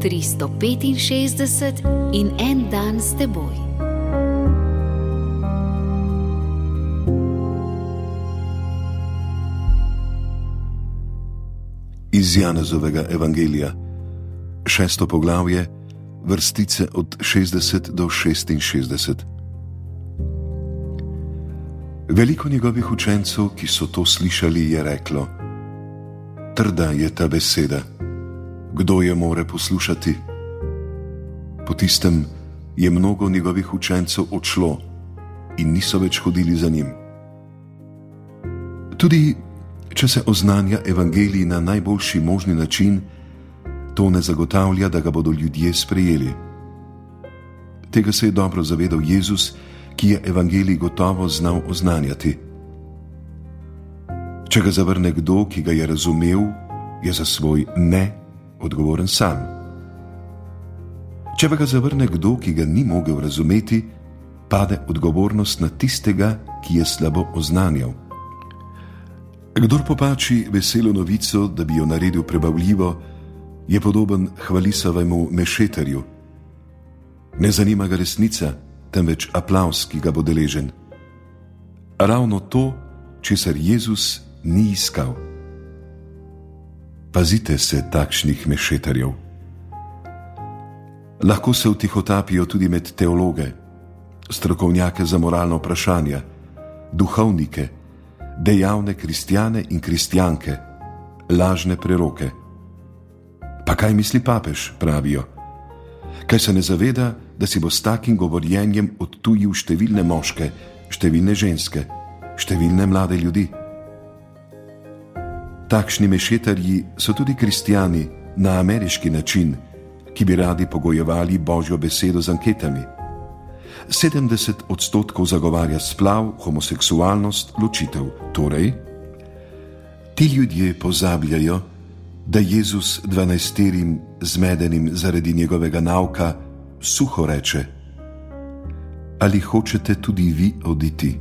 365 in en dan s teboj. Iz Janezovega evangelija, šesto poglavje, vrstice od 60 do 66. Veliko njegovih učencev, ki so to slišali, je reklo: Trda je ta beseda kdo je more poslušati. Po tistem je mnogo njegovih učencev odšlo in niso več hodili za njim. Tudi če se oznanja evangelij na najboljši možni način, to ne zagotavlja, da ga bodo ljudje sprejeli. Tega se je dobro zavedal Jezus, ki je evangelij gotovo znal oznanjati. Če ga zavrne kdo, ki ga je razumel, je za svoj ne odgovoren sam. Če pa ga zavrne kdo, ki ga ni mogel razumeti, pade odgovornost na tistega, ki je slabo oznanjal. Kdor popači veselo novico, da bi jo naredil prebavljivo, je podoben hvalisavemu mešetarju. Ne zanima ga resnica, temveč aplaus, ki ga bo deležen. Ravno to, česar Jezus ni iskal. Pazite se takšnih mešetarjev. Lahko se vtihotapijo tudi med teologe, strokovnjake za moralno vprašanje, duhovnike, dejavne kristijane in kristijanke, lažne preroke. Pa kaj misli papež, pravijo? Kaj se ne zaveda, da si bo s takim govorjenjem odtujil številne moške, številne ženske, številne mlade ljudi? Takšni mešetarji so tudi kristijani na ameriški način, ki bi radi pogojevali božjo besedo z anketami. 70 odstotkov zagovarja splav, homoseksualnost, ločitev. Torej, ti ljudje pozabljajo, da Jezus dvanajsterim zmedenim zaradi njegovega nauka suho reče: Ali hočete tudi vi oditi?